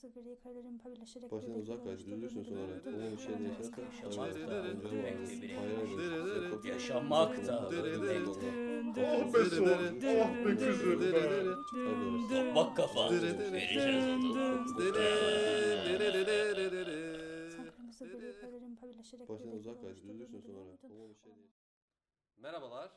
kırmızı gri karelerin paylaşarak Baştan göbekleri uzaklaş, düzülürsün sonra. Onun bir şey hayır. Yok, Yaşamakta yok. bekle. Ah be Suat, ah be kızım be. Bak kafa. Vereceğiz onu. Göbekleri uzaklaş, oluşturduğunu düzülürsün sonra. şey değil. Merhabalar.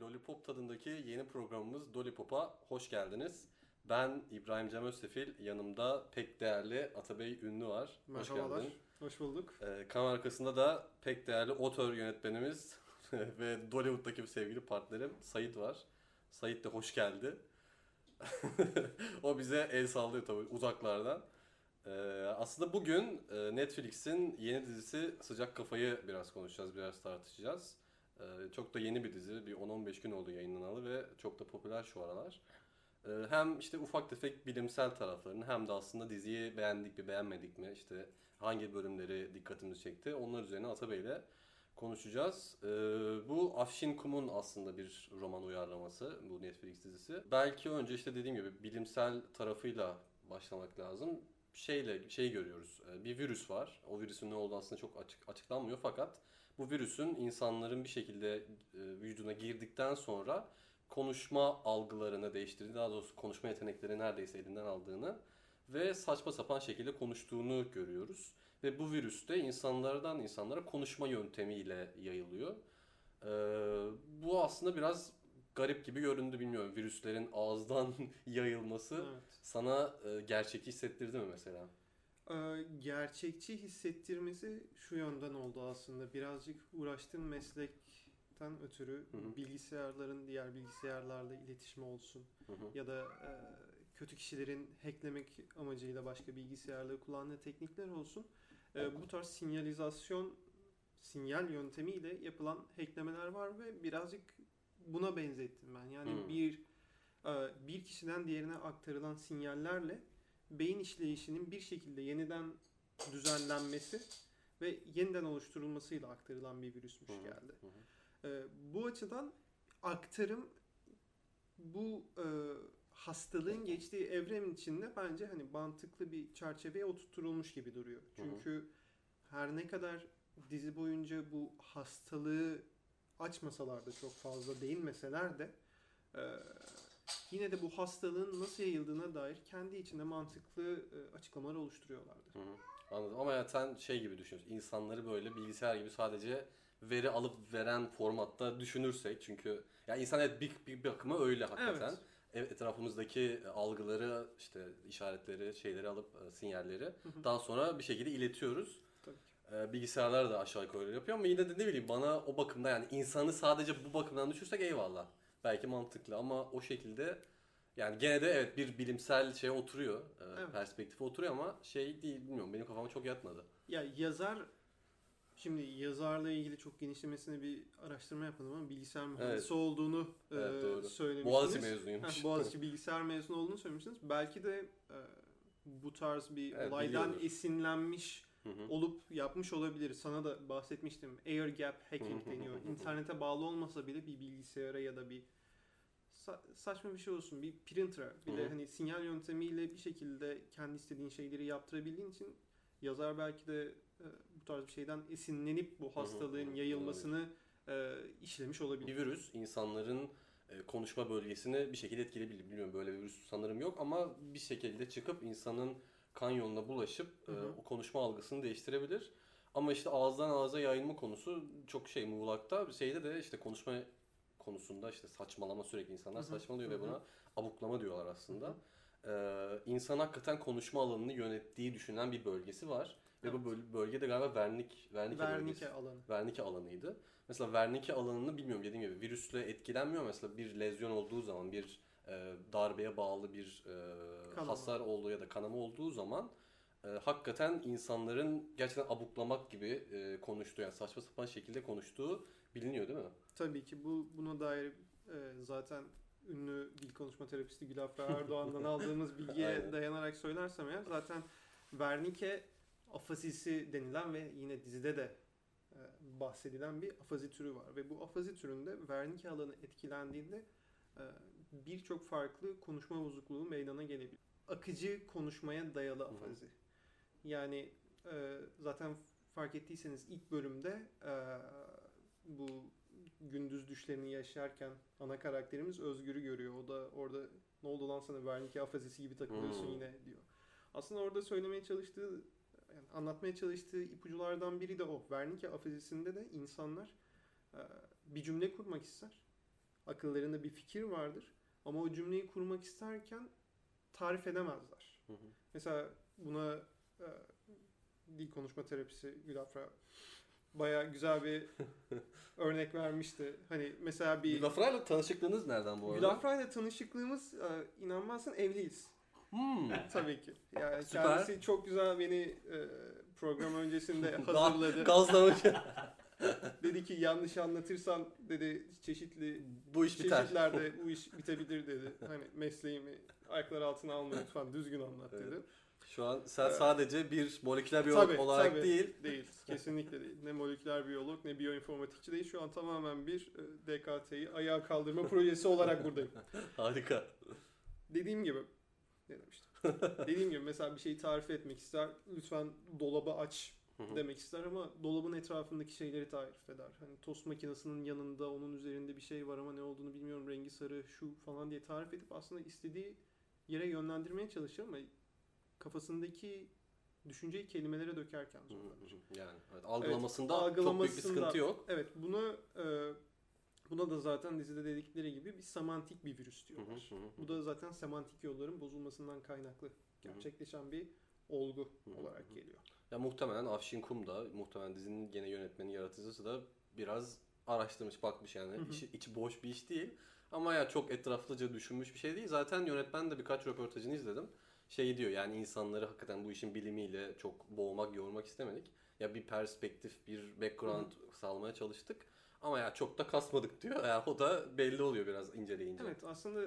Lollipop tadındaki yeni programımız Lollipop'a hoş geldiniz. Ben İbrahim Cem Özsefil, yanımda pek değerli Atabey Ünlü var. Hoş Merhabalar, geldin. hoş bulduk. Ee, kamera arkasında da pek değerli otör yönetmenimiz ve Dollywood'daki bir sevgili partnerim Sait var. Sait de hoş geldi. o bize el sallıyor tabii uzaklardan. Ee, aslında bugün e, Netflix'in yeni dizisi Sıcak Kafayı biraz konuşacağız, biraz tartışacağız. Ee, çok da yeni bir dizi, bir 10-15 gün oldu yayınlanalı ve çok da popüler şu aralar. Ee, hem işte ufak tefek bilimsel taraflarını hem de aslında diziyi beğendik mi beğenmedik mi işte hangi bölümleri dikkatimizi çekti onlar üzerine Atabey'le konuşacağız. Ee, bu Afşin Kum'un aslında bir roman uyarlaması bu Netflix dizisi. Belki önce işte dediğim gibi bilimsel tarafıyla başlamak lazım. Şeyle şey görüyoruz. Ee, Bir virüs var. O virüsün ne olduğu aslında çok açık açıklanmıyor fakat bu virüsün insanların bir şekilde e, vücuduna girdikten sonra konuşma algılarını değiştirdiği, daha doğrusu konuşma yetenekleri neredeyse elinden aldığını ve saçma sapan şekilde konuştuğunu görüyoruz. Ve bu virüs de insanlardan insanlara konuşma yöntemiyle yayılıyor. Ee, bu aslında biraz garip gibi göründü bilmiyorum. Virüslerin ağızdan yayılması Evet. sana e, gerçekçi hissettirdi mi mesela? Ee, gerçekçi hissettirmesi şu yönden oldu aslında. Birazcık uğraştığım meslekten ötürü Hı hı. bilgisayarların diğer bilgisayarlarla iletişimi olsun Hı hı. ya da e, kötü kişilerin hacklemek amacıyla başka bilgisayarları kullandığı teknikler olsun. E, bu tarz sinyalizasyon sinyal yöntemiyle yapılan hacklemeler var ve birazcık buna benzettim ben. Yani Hmm. bir e, bir kişiden diğerine aktarılan sinyallerle beyin işleyişinin bir şekilde yeniden düzenlenmesi ve yeniden oluşturulmasıyla aktarılan bir virüsmüş Hı hı. geldi. Hı hı. Ee, bu açıdan aktarım bu e, hastalığın geçtiği evren içinde bence hani mantıklı bir çerçeveye oturtulmuş gibi duruyor. Hı hı. Çünkü her ne kadar dizi boyunca bu hastalığı açmasalar da çok fazla değinmeseler de e, yine de bu hastalığın nasıl yayıldığına dair kendi içinde mantıklı e, açıklamalar oluşturuyorlardı. Hı hı. Anladım ama yani sen şey gibi düşünüyorsun. İnsanları böyle bilgisayar gibi sadece veri alıp veren formatta düşünürsek çünkü ya insan evet bir, bir bakıma öyle hakikaten. Evet. Etrafımızdaki algıları, işte işaretleri, şeyleri alıp e, sinyalleri hı. daha sonra bir şekilde iletiyoruz. Tabii. E, Bilgisayarlar da aşağı yukarı yapıyor ama yine de ne bileyim bana o bakımda yani insanı sadece bu bakımdan düşürsek eyvallah. Belki mantıklı ama o şekilde yani gene de evet bir bilimsel şey oturuyor. e, Evet. Perspektife oturuyor ama şey değil bilmiyorum benim kafama çok yatmadı. Ya yazar şimdi yazarla ilgili çok genişlemesine bir araştırma yapmadım ama bilgisayar mühendisi olduğunu Evet, e, doğru. söylemiştiniz. Boğaziçi mezunuymuş. Boğaziçi bilgisayar mezunu olduğunu söylemiştiniz. Belki de e, bu tarz bir Evet, olaydan biliyordur. esinlenmiş Hı hı. olup yapmış olabilir. Sana da bahsetmiştim. Air gap hacking deniyor. İnternete bağlı olmasa bile bir bilgisayara ya da bir sa- saçma bir şey olsun. Bir printer'a bir Hı de hani sinyal yöntemiyle bir şekilde kendi istediğin şeyleri yaptırabildiğin için yazar belki de e, bu tarz bir şeyden esinlenip bu hı, hastalığın hı, yayılmasını e, işlemiş Bir olabilir. virüs insanların e, konuşma bölgesini bir şekilde etkileyebilir. Bilmiyorum böyle bir virüs sanırım yok ama bir şekilde çıkıp insanın kan yoluna bulaşıp e, Hı hı. o konuşma algısını değiştirebilir. Ama işte ağızdan ağza yayılma konusu çok şey muğlakta. Şeyde de işte konuşma konusunda işte saçmalama sürekli insanlar Hı hı, saçmalıyor hı ve hı. buna abuklama diyorlar aslında. Ee, insan hakikaten konuşma alanını yönettiği düşünülen bir bölgesi var. Ve bu böl- bölge de galiba Vernik, Vernike, bölgesi. Vernike alanı. Vernike alanıydı. Mesela Vernike alanını bilmiyorum dediğim gibi virüsle etkilenmiyor. Mesela bir lezyon olduğu zaman bir e, darbeye bağlı bir e, Kanama. hasar olduğu ya da kanama olduğu zaman e, hakikaten insanların gerçekten abuklamak gibi e, konuştuğu yani saçma sapan şekilde konuştuğu biliniyor değil mi? Tabii ki bu buna dair e, zaten ünlü dil konuşma terapisti Gülafra Erdoğan'dan aldığımız bilgiye dayanarak söylersem eğer zaten Wernicke afazisi denilen ve yine dizide de e, bahsedilen bir afazi türü var ve bu afazi türünde Wernicke alanı etkilendiğinde e, birçok farklı konuşma bozukluğu meydana gelebilir. akıcı konuşmaya dayalı afazi. Yani e, zaten fark ettiyseniz ilk bölümde bu gündüz düşlerini yaşarken ana karakterimiz Özgür'ü görüyor. O da orada ne oldu lan sana Wernicke afazisi gibi takılıyorsun Hmm. yine diyor. Aslında orada söylemeye çalıştığı yani anlatmaya çalıştığı ipuculardan biri de o. Wernicke afazisinde de insanlar e, bir cümle kurmak ister. Akıllarında bir fikir vardır. Ama o cümleyi kurmak isterken tarif edemezler. Hı hı. Mesela buna e, dil konuşma terapisi Gülafra baya güzel bir örnek vermişti. Hani mesela bir Gülafra'yla tanışıklığınız nereden bu arada? Gülafra ile tanışıklığımız e, inanmazsın evliyiz. Hmm. Tabii ki. Yani Süper. kendisi çok güzel beni e, program öncesinde hazırladı. Gazlamış. dedi ki yanlış anlatırsan dedi çeşitli bu iş biter. çeşitlerde bu iş bitebilir dedi. Hani mesleğimi ayaklar altına alma lütfen düzgün anlat Evet. Şu an sen Evet. sadece bir moleküler biyolog Tabii, olarak tabii. değil. Değil. Kesinlikle değil. Ne moleküler biyolog ne biyoinformatikçi değil. Şu an tamamen bir e, DKT'yi ayağa kaldırma projesi olarak buradayım. Harika. Dediğim gibi ne demiştim? Dediğim gibi mesela bir şeyi tarif etmek ister. Lütfen dolabı aç demek ister ama dolabın etrafındaki şeyleri tarif eder. Hani tost makinesinin yanında onun üzerinde bir şey var ama ne olduğunu bilmiyorum. Rengi sarı şu falan diye tarif edip aslında istediği yere yönlendirmeye çalışır ama kafasındaki düşünceyi kelimelere dökerken zorlanır. Yani evet, algılamasında, Evet, çok büyük bir algılamasında- sıkıntı yok. Evet bunu e, buna da zaten dizide dedikleri gibi bir semantik bir virüs Hı hı diyorlar. hı hı. Bu da zaten semantik yolların bozulmasından kaynaklı gerçekleşen bir olgu olarak geliyor. Ya muhtemelen Afşin Kum da, muhtemelen dizinin gene yönetmeni, yaratıcısı da biraz araştırmış, bakmış yani. İçi, içi boş bir iş değil. Ama ya çok etraflıca düşünmüş bir şey değil. Zaten yönetmen de birkaç röportajını izledim. Şey diyor yani insanları hakikaten bu işin bilimiyle çok boğmak, yormak istemedik. Ya bir perspektif, bir background sağlamaya çalıştık. Ama ya çok da kasmadık diyor. Yani o da belli oluyor biraz inceleyince. Evet aslında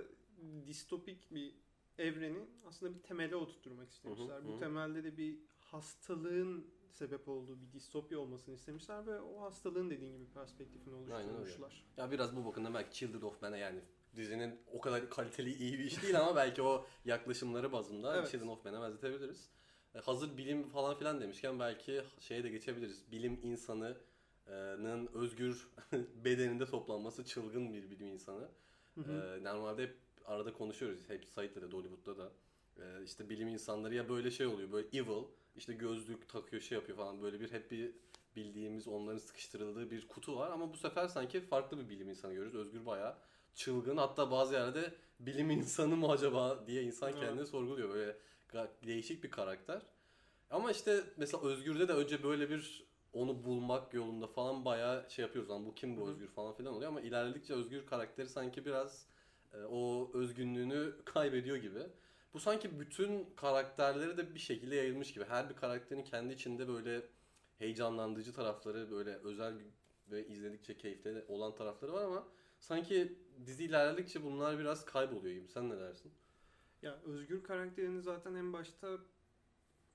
distopik bir evreni aslında bir temele oturtturmak istemişler. Hı hı, Bu temelde de bir hastalığın sebep olduğu bir distopya olmasını istemişler ve o hastalığın dediğin gibi perspektifini Aynen öyle. oluşturmuşlar. Ya biraz bu bakımdan belki Children of Men'e yani dizinin o kadar kaliteli iyi bir iş değil ama belki o yaklaşımları bazında Evet. Of Men'e benzetebiliriz. E, Hazır bilim falan filan demişken belki şeye de geçebiliriz. Bilim insanının özgür bedeninde toplanması çılgın bir bilim insanı. Hı hı. Ee, normalde hep arada konuşuyoruz. Hep Sait'le de Dollywood'da da. Ee, işte bilim insanları ya böyle şey oluyor. Böyle evil. işte gözlük takıyor şey yapıyor falan. Böyle bir hep bir bildiğimiz onların sıkıştırıldığı bir kutu var. Ama bu sefer sanki farklı bir bilim insanı görüyoruz. Özgür bayağı çılgın. Hatta bazı yerde bilim insanı mı acaba diye insan Evet. kendini sorguluyor. Böyle değişik bir karakter. Ama işte mesela Özgür'de de önce böyle bir onu bulmak yolunda falan bayağı şey yapıyoruz. Lan bu kim bu. Özgür falan filan oluyor ama ilerledikçe Özgür karakteri sanki biraz e, o özgünlüğünü kaybediyor gibi. Bu sanki bütün karakterleri de bir şekilde yayılmış gibi. Her bir karakterin kendi içinde böyle heyecanlandırıcı tarafları, böyle özel ve izledikçe keyifli olan tarafları var ama sanki dizi ilerledikçe bunlar biraz kayboluyor gibi. Sen ne dersin? Ya Özgür karakterini zaten en başta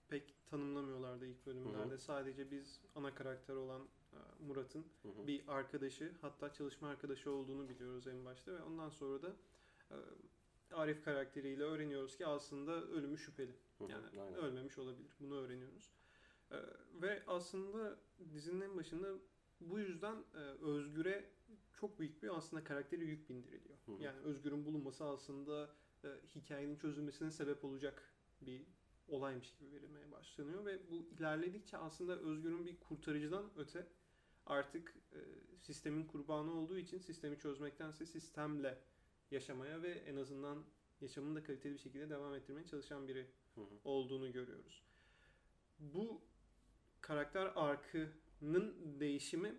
pek tanımlamıyorlardı ilk bölümlerde. Hı hı. Sadece biz ana karakter olan e, Murat'ın bir arkadaşı hatta çalışma arkadaşı olduğunu biliyoruz en başta ve ondan sonra da e, Arif karakteriyle öğreniyoruz ki aslında ölümü şüpheli. Yani aynen. ölmemiş olabilir. Bunu öğreniyoruz. E, ve aslında dizinin en başında bu yüzden Özgür'e çok büyük bir aslında karakteri yük bindiriliyor. Hı hı. Yani Özgür'ün bulunması aslında e, hikayenin çözülmesine sebep olacak bir olaymış gibi verilmeye başlanıyor ve bu ilerledikçe aslında Özgür'ün bir kurtarıcıdan öte artık e, sistemin kurbanı olduğu için sistemi çözmektense sistemle yaşamaya ve en azından yaşamını da kaliteli bir şekilde devam ettirmeye çalışan biri Hı hı. olduğunu görüyoruz. Bu karakter arkının değişimi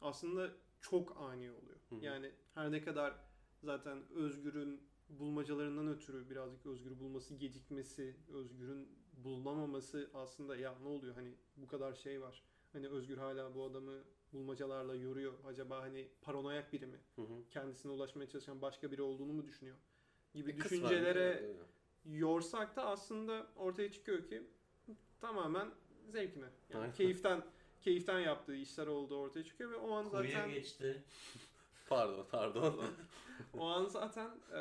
aslında çok ani oluyor. Hı hı. Yani her ne kadar zaten Özgür'ün bulmacalarından ötürü birazcık Özgür bulması gecikmesi, Özgür'ün bulunamaması aslında ya ne oluyor hani bu kadar şey var. Hani Özgür hala bu adamı bulmacalarla yoruyor. Acaba hani paranoyak biri mi? Hı hı. Kendisine ulaşmaya çalışan başka biri olduğunu mu düşünüyor? Gibi kısmen düşüncelere yorsak da aslında ortaya çıkıyor ki tamamen zevkine. Yani Aynen. keyiften keyiften yaptığı işler olduğu ortaya çıkıyor ve o an Kurye zaten geçti. Pardon, pardon. o an zaten e,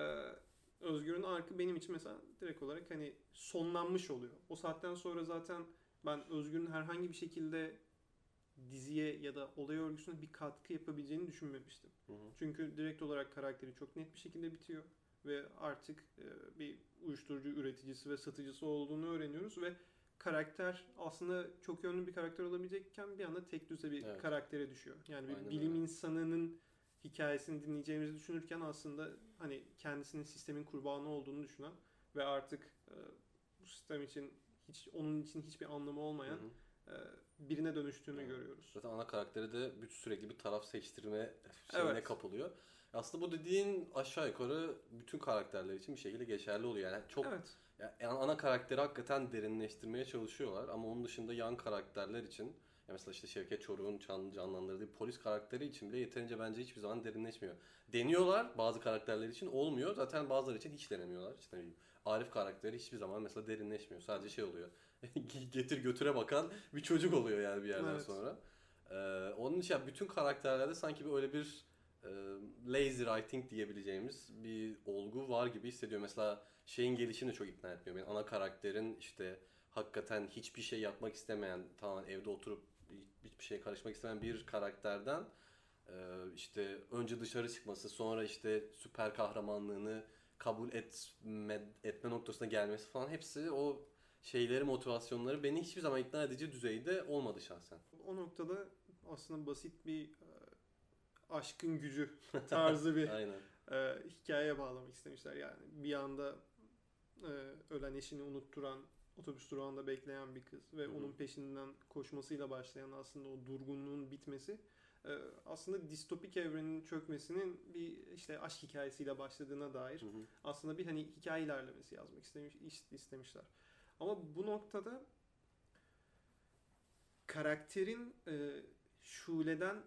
Özgür'ün arkı benim için mesela direkt olarak hani sonlanmış oluyor. O saatten sonra zaten ben Özgür'ün herhangi bir şekilde diziye ya da olay örgüsüne bir katkı yapabileceğini düşünmemiştim. Hı hı. Çünkü direkt olarak karakteri çok net bir şekilde bitiyor ve artık e, bir uyuşturucu üreticisi ve satıcısı olduğunu öğreniyoruz ve karakter aslında çok yönlü bir karakter olabilecekken bir anda tek düze bir Evet. karaktere düşüyor. Yani bir Aynen bilim öyle. insanının hikayesini dinleyeceğimizi düşünürken aslında hani kendisinin sistemin kurbanı olduğunu düşünen ve artık e, bu sistem için hiç onun için hiçbir anlamı olmayan Hı hı. e, birine dönüştüğünü Evet. görüyoruz. Zaten ana karakteri de bir- sürekli bir taraf seçtirme şeyine Evet. kapılıyor. Aslında bu dediğin aşağı yukarı bütün karakterler için bir şekilde geçerli oluyor. Yani çok Evet. Ya ana ana karakteri hakikaten derinleştirmeye çalışıyorlar ama onun dışında yan karakterler için ya mesela işte Şevket Çoruk'un can- canlandırdığı polis karakteri için bile yeterince bence hiçbir zaman derinleşmiyor. Deniyorlar bazı karakterler için olmuyor. Zaten bazıları için hiç denemiyorlar. İşte ne bileyim Arif karakteri hiçbir zaman mesela derinleşmiyor. Sadece şey oluyor. Getir götüre bakan bir çocuk oluyor yani bir yerden Evet. sonra. Ee, onun için yani bütün karakterlerde sanki bir öyle bir e, lazy writing diyebileceğimiz bir olgu var gibi hissediyorum. Mesela şeyin gelişini de çok ikna etmiyor beni. Ana karakterin işte hakikaten hiçbir şey yapmak istemeyen, tamamen evde oturup hiçbir şeye karışmak istemeyen bir karakterden e, işte önce dışarı çıkması, sonra işte süper kahramanlığını kabul etme, etme noktasına gelmesi falan hepsi o şeyleri, motivasyonları beni hiçbir zaman ikna edici düzeyde olmadı şahsen. O noktada aslında basit bir e, aşkın gücü tarzı bir Aynen. e, hikayeye bağlamak istemişler. Yani bir anda e, ölen eşini unutturan, otobüs durağında bekleyen bir kız ve Hı hı. onun peşinden koşmasıyla başlayan aslında o durgunluğun bitmesi e, aslında distopik evrenin çökmesinin bir işte aşk hikayesiyle başladığına dair Hı hı. aslında bir hani hikaye ilerlemesi yazmak istemiş is- istemişler. Ama bu noktada karakterin e, Şule'den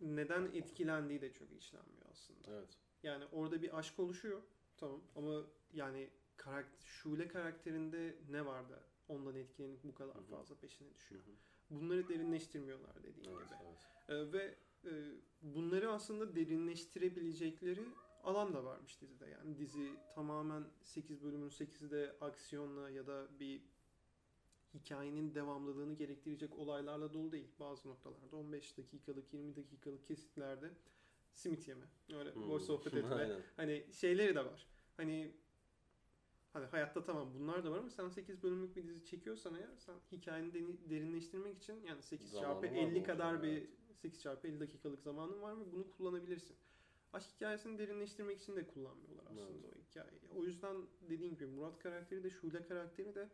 neden etkilendiği de çok işlenmiyor aslında. Evet. Yani orada bir aşk oluşuyor. Tamam ama yani karakter, Şule karakterinde ne var da ondan etkilenip bu kadar fazla peşine düşüyor. Bunları derinleştirmiyorlar dediğin Evet, gibi. evet. Ee, ve e, bunları aslında derinleştirebilecekleri alan da varmış dizide. Yani dizi tamamen 8 bölümün 8'i de aksiyonla ya da bir hikayenin devamlılığını gerektirecek olaylarla dolu değil. Bazı noktalarda 15 dakikalık, 20 dakikalık kesitlerde simit yeme. Öyle Hmm. boş sohbet etme. Aynen. Hani şeyleri de var. Hani hani hayatta tamam bunlar da var ama sen 8 bölümlük bir dizi çekiyorsan eğer sen hikayeni derinleştirmek için yani 8 Zamanı çarpı var 50 mı kadar olsun, bir evet. 8 çarpı 50 dakikalık zamanın var ve bunu kullanabilirsin. Aşk hikayesini derinleştirmek için de kullanmıyorlar aslında Evet. o hikayeyi. O yüzden dediğim gibi Murat karakteri de Şule karakteri de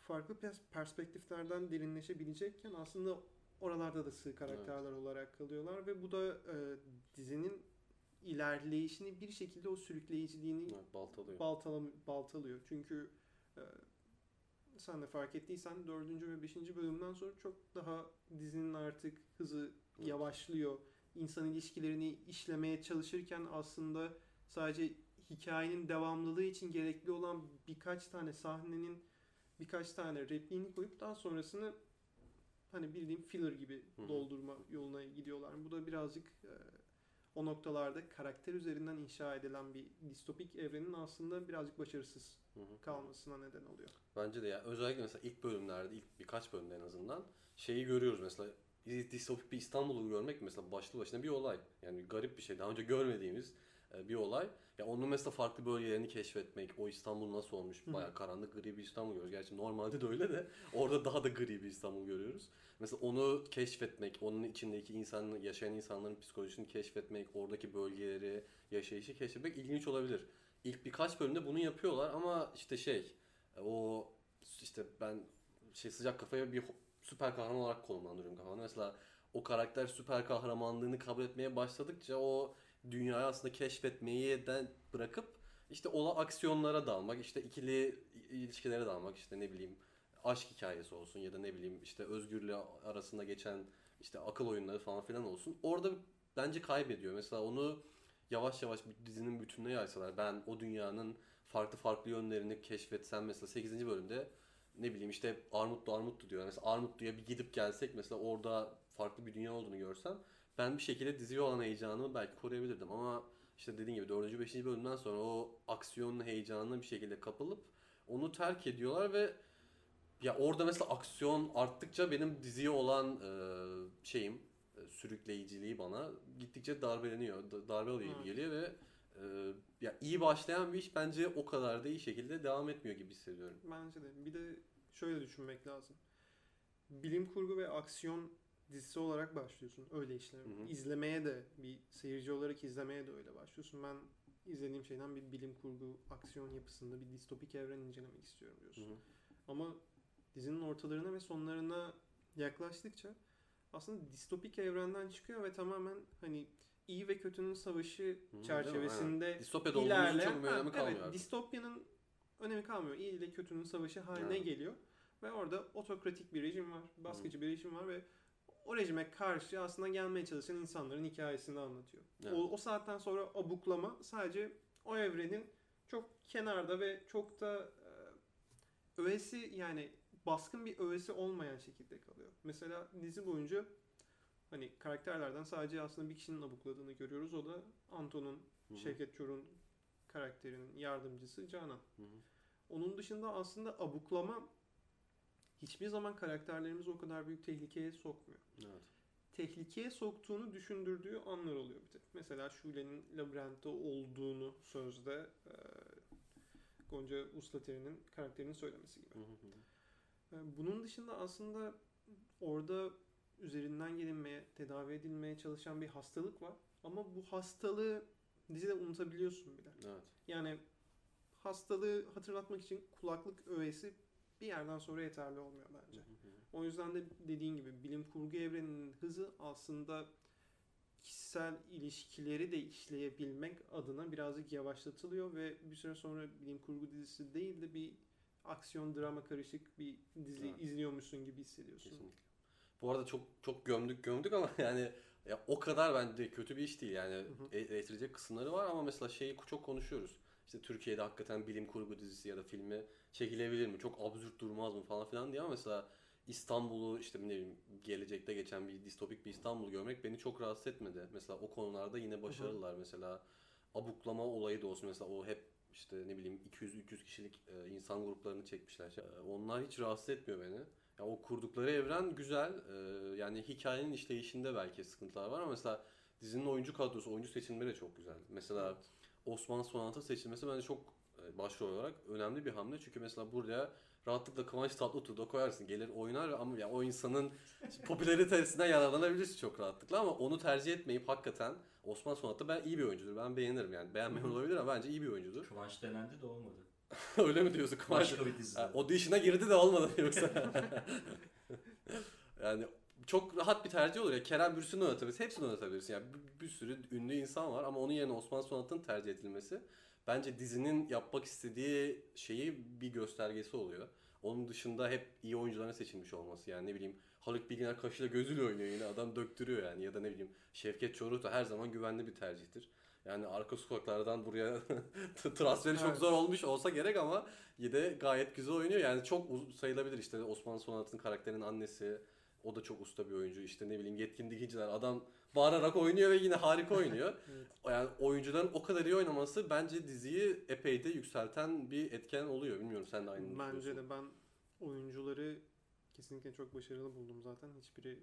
farklı pers- perspektiflerden derinleşebilecekken aslında oralarda da sığ karakterler olarak kalıyorlar ve bu da e, dizinin ilerleyişini bir şekilde o sürükleyiciliğini Evet, baltalıyor. baltalam baltalıyor. Çünkü e, sen de fark ettiysen 4. ve 5. bölümden sonra çok daha dizinin artık hızı Evet. yavaşlıyor. İnsan ilişkilerini işlemeye çalışırken aslında sadece hikayenin devamlılığı için gerekli olan birkaç tane sahnenin birkaç tane repliğini koyup daha sonrasını hani bildiğim filler gibi hı. doldurma yoluna gidiyorlar. Bu da birazcık e, o noktalarda karakter üzerinden inşa edilen bir distopik evrenin aslında birazcık başarısız Hı hı. kalmasına neden oluyor. Bence de ya özellikle mesela ilk bölümlerde ilk birkaç bölümde en azından şeyi görüyoruz mesela distopik bir İstanbul'u görmek mesela başlı başına bir olay. Yani garip bir şey. Daha önce görmediğimiz bir olay. Ya onun mesela farklı bölgelerini keşfetmek, o İstanbul nasıl olmuş? Bayağı karanlık gri bir İstanbul görüyoruz. Gerçi normalde de öyle de orada daha da gri bir İstanbul görüyoruz. Mesela onu keşfetmek, onun içindeki insan, yaşayan insanların psikolojisini keşfetmek, oradaki bölgeleri, yaşayışı keşfetmek ilginç olabilir. İlk birkaç bölümde bunu yapıyorlar ama işte şey, o işte ben şey sıcak kafaya bir süper kahraman olarak konumlandırıyorum kafamda. Mesela o karakter süper kahramanlığını kabul etmeye başladıkça o dünyayı aslında keşfetmeyi de bırakıp işte ola aksiyonlara dalmak, işte ikili ilişkilere dalmak, işte ne bileyim aşk hikayesi olsun ya da ne bileyim işte özgürlüğü arasında geçen işte akıl oyunları falan filan olsun. Orada bence kaybediyor. Mesela onu yavaş yavaş dizinin bütününe yaysalar ben o dünyanın farklı farklı yönlerini keşfetsem mesela 8. bölümde ne bileyim işte Armutlu Armutlu diyor. Mesela Armutlu'ya bir gidip gelsek mesela orada farklı bir dünya olduğunu görsem ben bir şekilde diziye olan heyecanımı belki koruyabilirdim ama işte dediğin gibi 4. 5. bölümden sonra o aksiyonun heyecanına bir şekilde kapılıp onu terk ediyorlar ve ya orada mesela aksiyon arttıkça benim diziye olan e, şeyim e, sürükleyiciliği bana gittikçe darbeleniyor. da- Darbe alıyor gibi geliyor ve e, ya iyi başlayan bir iş bence o kadar da iyi şekilde devam etmiyor gibi hissediyorum. Bence de. Bir de şöyle düşünmek lazım. Bilim kurgu ve aksiyon dizisi olarak başlıyorsun öyle işlere. Hı hı. İzlemeye de bir seyirci olarak izlemeye de öyle başlıyorsun. Ben izlediğim şeyden bir bilim kurgu aksiyon yapısında bir distopik evren incelemek istiyorum diyorsun. Hı hı. Ama dizinin ortalarına ve sonlarına yaklaştıkça aslında distopik evrenden çıkıyor ve tamamen hani iyi ve kötünün savaşı Hı, çerçevesinde Distopya'da ilerleyen çok bir önemi Ha, kalmıyor evet, artık. distopyanın önemi kalmıyor. İyi ile kötünün savaşı haline Evet. geliyor ve orada otokratik bir rejim var, baskıcı bir rejim var ve o rejime karşı aslında gelmeye çalışan insanların hikayesini anlatıyor. Evet. O, o saatten sonra abuklama sadece o evrenin çok kenarda ve çok da e, öğesi yani baskın bir öğesi olmayan şekilde kalıyor. Mesela dizi boyunca hani karakterlerden sadece aslında bir kişinin abukladığını görüyoruz. O da Anton'un. Şevket Çor'un karakterinin yardımcısı Canan. Hı hı. Onun dışında aslında abuklama hiçbir zaman karakterlerimizi o kadar büyük tehlikeye sokmuyor. Evet. Tehlikeye soktuğunu düşündürdüğü anlar oluyor bir tek. Mesela Şule'nin labirentte olduğunu sözde e, Gonca Uslateri'nin karakterinin söylemesi gibi. Hı hı hı. E, Bunun dışında aslında orada üzerinden gelinmeye, tedavi edilmeye çalışan bir hastalık var. Ama bu hastalığı dizide unutabiliyorsun bile. Evet. Yani hastalığı hatırlatmak için kulaklık öğesi bir yerden sonra yeterli olmuyor bence. Hı hı. O yüzden de dediğin gibi bilim kurgu evreninin hızı aslında kişisel ilişkileri de işleyebilmek adına birazcık yavaşlatılıyor ve bir süre sonra bilim kurgu dizisi değil de bir aksiyon drama karışık bir dizi Evet. izliyormuşsun gibi hissediyorsun. Kesinlikle. Bu arada çok çok gömdük gömdük ama yani ya o kadar bence kötü bir iş değil yani e- eleştirecek kısımları var ama mesela şeyi çok konuşuyoruz. İşte Türkiye'de hakikaten bilim kurgu dizisi ya da filmi çekilebilir mi? Çok absürt durmaz mı falan filan diye ama mesela İstanbul'u işte ne bileyim gelecekte geçen bir distopik bir İstanbul görmek beni çok rahatsız etmedi. Mesela o konularda yine başarılılar. Mesela abuklama olayı da olsun mesela o hep işte ne bileyim 200-300 kişilik e, insan gruplarını çekmişler. E, onlar hiç rahatsız etmiyor beni. Ya o kurdukları evren güzel. E, yani hikayenin işleyişinde belki sıkıntılar var ama mesela dizinin oyuncu kadrosu, oyuncu seçimleri de çok güzel. Mesela Osman Sonat'ın seçilmesi bence çok e, başrol olarak önemli bir hamle. Çünkü mesela buraya rahatlıkla Kıvanç Tatlıtuğ da koyarsın. Gelir oynar ama ya o insanın popülaritesinden yararlanabilirsin çok rahatlıkla ama onu tercih etmeyip hakikaten Osman Sonat da ben iyi bir oyuncudur. Ben beğenirim yani. Beğenmeyen olabilir ama bence iyi bir oyuncudur. Kıvanç denendi de olmadı. Öyle mi diyorsun Kıvanç? Başka bir dizide. Ha, audition'a girdi de olmadı yoksa. yani çok rahat bir tercih olur ya. Kerem Bürsin'i oynatabilirsin. Hepsini oynatabilirsin. Yani bir, bir sürü ünlü insan var ama onun yerine Osman Sonat'ın tercih edilmesi bence dizinin yapmak istediği şeyi bir göstergesi oluyor. Onun dışında hep iyi oyuncuların seçilmiş olması. Yani ne bileyim Haluk Bilginer kaşıyla gözüyle oynuyor yine. Adam döktürüyor yani. Ya da ne bileyim Şevket Çoruh da her zaman güvenli bir tercihtir. Yani arka sokaklardan buraya transferi çok zor olmuş olsa gerek ama yine gayet güzel oynuyor. Yani çok sayılabilir işte Osman Sonat'ın karakterinin annesi. O da çok usta bir oyuncu. İşte ne bileyim yetkin dikiciler. Adam bağırarak oynuyor ve yine harika oynuyor. Evet. Yani oyuncuların o kadar iyi oynaması bence diziyi epey de yükselten bir etken oluyor. Bilmiyorum sen de aynı Bence de ben oyuncuları kesinlikle çok başarılı buldum zaten. Hiçbiri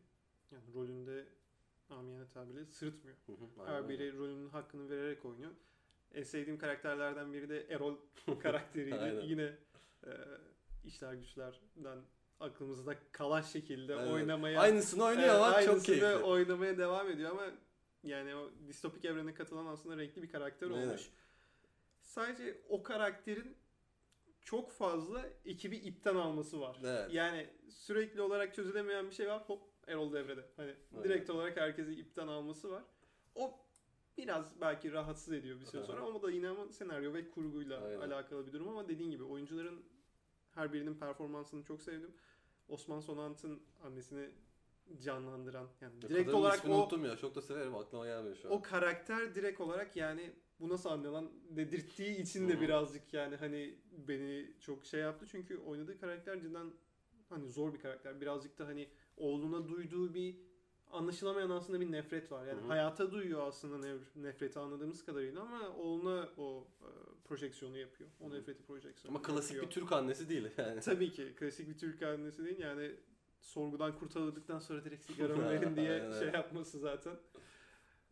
yani rolünde amiyane tabirle sırıtmıyor. Hı hı, aynen Her biri rolünün hakkını vererek oynuyor. En sevdiğim karakterlerden biri de Erol karakteriydi. Yine e, işler güçlerden aklımızda kalan şekilde Aynen. oynamaya Aynısını oynuyor Evet, ama çok keyifli. oynamaya devam ediyor ama yani o distopik evrene katılan aslında renkli bir karakter Aynen. olmuş. Sadece o karakterin çok fazla ekibi ipten alması var. Evet. Yani sürekli olarak çözülemeyen bir şey var. Hop Erol devrede. Hani Aynen. direkt olarak herkesi ipten alması var. O biraz belki rahatsız ediyor bir süre Aha. sonra ama da yine ama senaryo ve kurguyla Aynen. alakalı bir durum ama dediğin gibi oyuncuların her birinin performansını çok sevdim. Osman Sonant'ın annesini canlandıran yani Ya direkt olarak o unuttum ya. Çok da severim. Aklıma gelmiyor şu an. o karakter direkt olarak yani bu nasıl anne lan dedirttiği için de birazcık yani hani beni çok şey yaptı çünkü oynadığı karakter cidden hani zor bir karakter. Birazcık da hani oğluna duyduğu bir anlaşılamayan aslında bir nefret var. Yani Hı hı. hayata duyuyor aslında nef- nefreti anladığımız kadarıyla ama oğluna o e, projeksiyonu yapıyor. O nefreti projeksiyonu Ama klasik yapıyor. bir Türk annesi değil yani. Tabii ki klasik bir Türk annesi değil yani sorgudan kurtarıldıktan sonra direkt sigaramı verin diye şey yapması zaten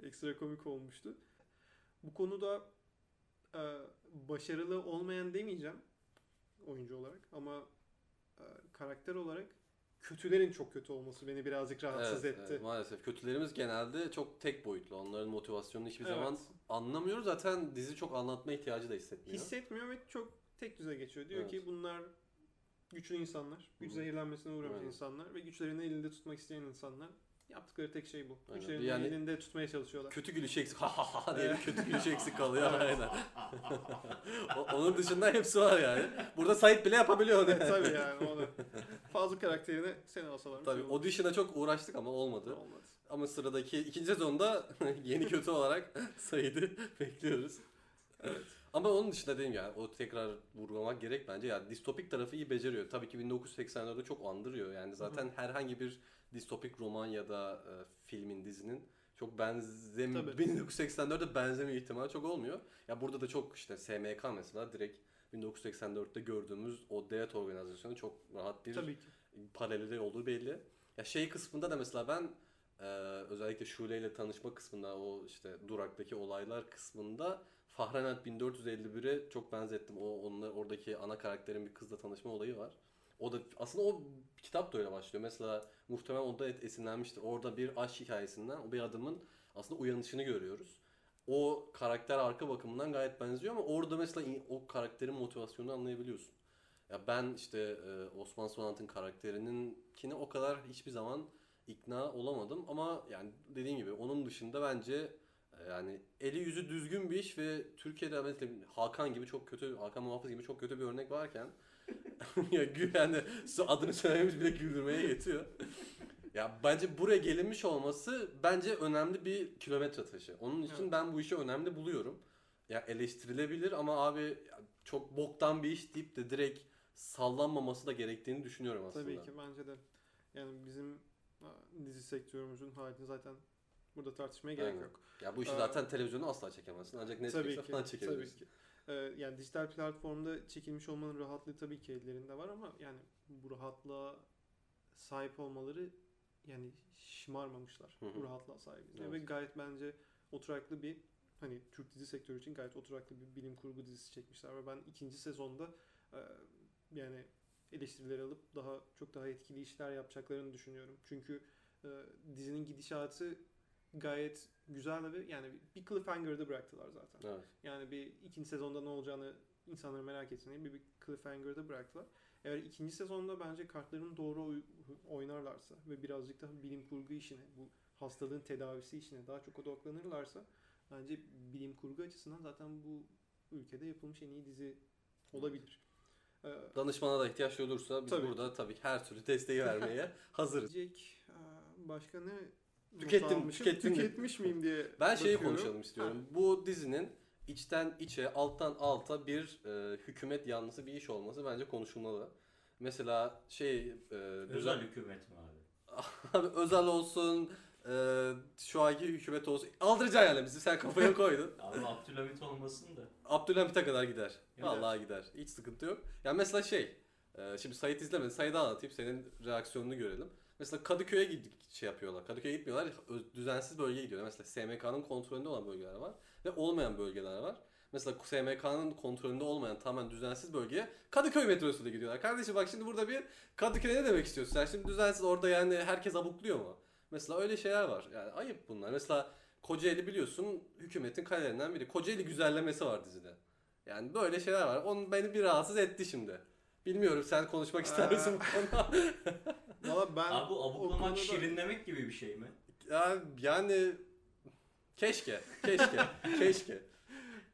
ekstra komik olmuştu. Bu konuda e, başarılı olmayan demeyeceğim oyuncu olarak ama e, karakter olarak kötülerin çok kötü olması beni birazcık rahatsız Evet, etti. evet, maalesef. Kötülerimiz genelde çok tek boyutlu. Onların motivasyonunu hiçbir Evet. zaman anlamıyoruz. Zaten dizi çok anlatma ihtiyacı da hissetmiyor. Hissetmiyor ve çok tek düze geçiyor. Diyor Evet. ki bunlar güçlü insanlar, güç zehirlenmesine uğramış Aynen. insanlar ve güçlerini elinde tutmak isteyen insanlar. Yaptıkları tek şey bu. Aynen. Yani- elinde tutmaya çalışıyorlar. Kötü gülüşü eksik. Ha ha ha diye bir kötü gülüşü eksik kalıyor. Aynen. O- Onun dışında hepsi var yani. Burada Sait bile yapabiliyor onu. Evet, tabii yani onu. Fazla karakterini sen alsalar. Tabii audition'a çok uğraştık ama olmadı. Olmadı. Ama sıradaki ikinci sezonda yeni kötü olarak Sait'i bekliyoruz. Ama onun dışında dedim ya o tekrar vurgulamak gerek bence. Yani distopik tarafı iyi beceriyor. Tabii ki 1984'de çok andırıyor. Yani zaten herhangi bir distopik roman ya da e, filmin, dizinin çok benzem Tabii. 1984'de benzeme ihtimali çok olmuyor. Ya burada da çok işte SMK mesela direkt 1984'te gördüğümüz o devlet organizasyonu çok rahat bir Tabii ki. paraleli olduğu belli. Ya şey kısmında da mesela ben e, özellikle Şule ile tanışma kısmında o işte duraktaki olaylar kısmında Fahrenheit 1451'e çok benzettim. O onunla oradaki ana karakterin bir kızla tanışma olayı var. O da aslında o kitap da öyle başlıyor. Mesela muhtemelen onda et- esinlenmiştir. Orada bir aşk hikayesinden o bir adamın aslında uyanışını görüyoruz. O karakter arka bakımından gayet benziyor ama orada mesela o karakterin motivasyonunu anlayabiliyorsun. Ya ben işte e, Osman Sonat'ın karakterininkine o kadar hiçbir zaman ikna olamadım ama yani dediğim gibi onun dışında bence yani eli yüzü düzgün bir iş ve Türkiye'de mesela Hakan gibi çok kötü Hakan Muhafız gibi çok kötü bir örnek varken ya yani adını söylememiz bile güldürmeye yetiyor. ya bence buraya gelinmiş olması bence önemli bir kilometre taşı. Onun için Evet. ben bu işi önemli buluyorum. Ya eleştirilebilir ama abi çok boktan bir iş deyip de direkt sallanmaması da gerektiğini düşünüyorum aslında. Tabii ki bence de. Yani bizim dizi sektörümüzün halini zaten burada tartışmaya gerek Aynen. yok. Ya bu işi Ee, zaten televizyonda asla çekemezsin. Ancak Tabii Netflix'te ki. falan Tabii çekebilirsin. ki. Ee, yani dijital platformda çekilmiş olmanın rahatlığı tabii ki ellerinde var ama yani bu rahatlığa sahip olmaları yani şımarmamışlar. Hı hı. Bu rahatlığa sahibiz. Evet. Ve gayet bence oturaklı bir hani Türk dizi sektörü için gayet oturaklı bir bilim kurgu dizisi çekmişler ve ben ikinci sezonda e, yani eleştirileri alıp daha çok daha etkili işler yapacaklarını düşünüyorum. Çünkü e, dizinin gidişatı gayet güzel ve yani bir cliffhanger'da bıraktılar zaten. Evet. Yani bir ikinci sezonda ne olacağını insanlar merak etsin diye bir, bir cliffhanger'da bıraktılar. Eğer ikinci sezonda bence kartlarını doğru oy- oynarlarsa ve birazcık daha bilim kurgu işine, bu hastalığın tedavisi işine daha çok odaklanırlarsa bence bilim kurgu açısından zaten bu ülkede yapılmış en iyi dizi olabilir. Ee, Danışmana da ihtiyaç olursa biz Tabii. burada tabii her türlü desteği vermeye hazırız. e, başka ne Tükettim, tükettim mi? Tüketmiş miyim diye Ben şeyi bakıyorum. konuşalım istiyorum. Bu dizinin içten içe, alttan alta bir e, hükümet yanlısı bir iş olması bence konuşulmalı. Mesela şey e, Özel düzen hükümet mi abi? abi özel olsun, e, şu anki hükümet olsun. Aldıracaksın yani bizi sen kafaya koydun. Abi Abdülhamit olmasın da. Abdülhamit'e kadar gider. Gider. Vallahi gider. Hiç sıkıntı yok. Ya mesela şey, e, şimdi Sait izlemedi. Sait'i anlatayım senin reaksiyonunu görelim. Mesela Kadıköy'e gid şey yapıyorlar. Kadıköy'e gitmiyorlar. Düzensiz bölgeye gidiyorlar. Mesela SMK'nın kontrolünde olan bölgeler var ve olmayan bölgeler var. Mesela SMK'nın kontrolünde olmayan tamamen düzensiz bölgeye Kadıköy metrosuyla gidiyorlar. Kardeşim bak şimdi burada bir Kadıköy'e ne demek istiyorsun? Sen şimdi düzensiz orada yani herkes abukluyor mu? Mesela öyle şeyler var. Yani ayıp bunlar. Mesela Kocaeli biliyorsun hükümetin kalelerinden biri. Kocaeli güzellemesi var dizide. Yani böyle şeyler var. Onun beni bir rahatsız etti şimdi. Bilmiyorum sen konuşmak ister misin bu konuda? Valla ben Abi bu abuklamak konuda- şirinlemek gibi bir şey mi? Ya, yani keşke, keşke, keşke.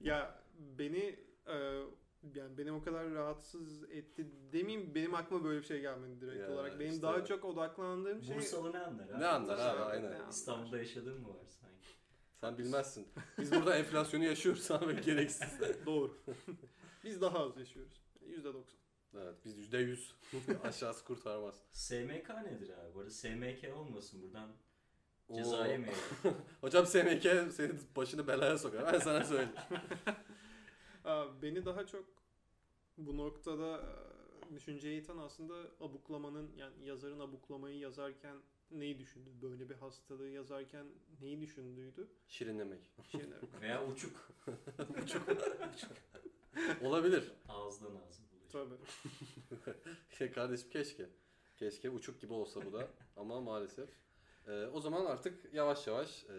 Ya beni e, yani benim o kadar rahatsız etti demeyeyim benim aklıma böyle bir şey gelmedi direkt Ya olarak. Benim işte. daha çok odaklandığım şey Bursalı ne anlar abi? Ne anlar abi aynen. anlar? İstanbul'da yaşadığın mı var sanki? Sen bilmezsin. Biz burada enflasyonu yaşıyoruz abi gereksiz. doğru. Biz daha az yaşıyoruz. %90. Evet biz yüzde yüz aşağısı kurtarmaz. SMK nedir abi? Bu arada SMK olmasın buradan Ceza yemeyelim. Hocam SMK senin başını belaya sokar. Ben sana söyleyeyim. Aa, Beni daha çok bu noktada düşünceye iten aslında abuklamanın yani yazarın abuklamayı yazarken neyi düşündü? Böyle bir hastalığı yazarken neyi düşündüydü? Şirinlemek. Şirin evet. Veya uçuk. Olabilir. Ağızdan ağza Tabii. Ya kardeşim keşke. Keşke uçuk gibi olsa bu da ama maalesef. Ee, o zaman artık yavaş yavaş e,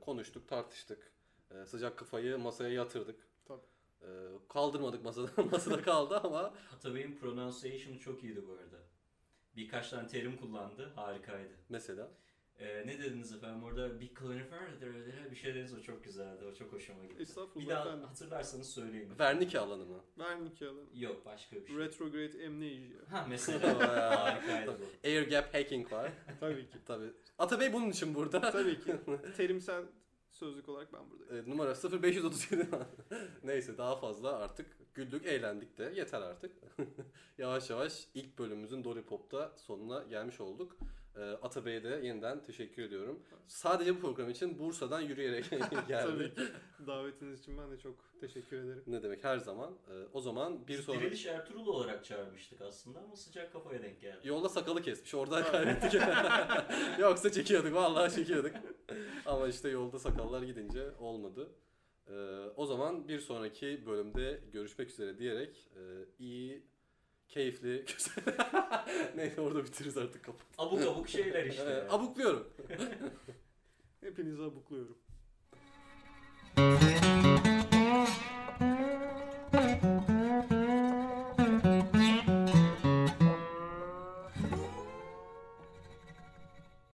konuştuk, tartıştık. E, sıcak kafayı masaya yatırdık. Tabii. E, kaldırmadık masada, masada kaldı ama Atabey'in pronunciation'ı çok iyiydi bu arada. Birkaç tane terim kullandı. Harikaydı. mesela Ee, ne dediniz efendim? Orada bir conifer bir şey dediniz. O çok güzeldi. O çok hoşuma gitti. Estağfurullah Bir daha efendim. hatırlarsanız söyleyin. Wernicke alanı mı? Wernicke alanı. Yok başka bir şey. Retrograde amnesia. Ha mesela harikaydı bu. Air gap hacking var. Tabii ki. Tabii. Atabey bunun için burada. Tabii ki. Terimsel sözlük olarak ben buradayım. E, numara 0537. Neyse daha fazla artık güldük, eğlendik de yeter artık. Yavaş yavaş ilk bölümümüzün Dolipop'ta sonuna gelmiş olduk. E, Atabey'e de yeniden teşekkür ediyorum. Sadece bu program için Bursa'dan yürüyerek Tabii geldi. ki. Davetiniz için ben de çok teşekkür ederim. ne demek her zaman. E, o zaman bir Biz sonraki... Diriliş Ertuğrul olarak çağırmıştık aslında ama sıcak kafaya denk geldi. Yolda sakalı kesmiş. Oradan kaybettik. Yoksa çekiyorduk. Vallahi çekiyorduk. Ama işte yolda sakallar gidince olmadı. Ee, o zaman bir sonraki bölümde görüşmek üzere diyerek e, iyi, keyifli, güzel. Neyse orada bitiririz artık kapat. Abuk abuk şeyler işte. Ee, abukluyorum. Hepinizi abukluyorum.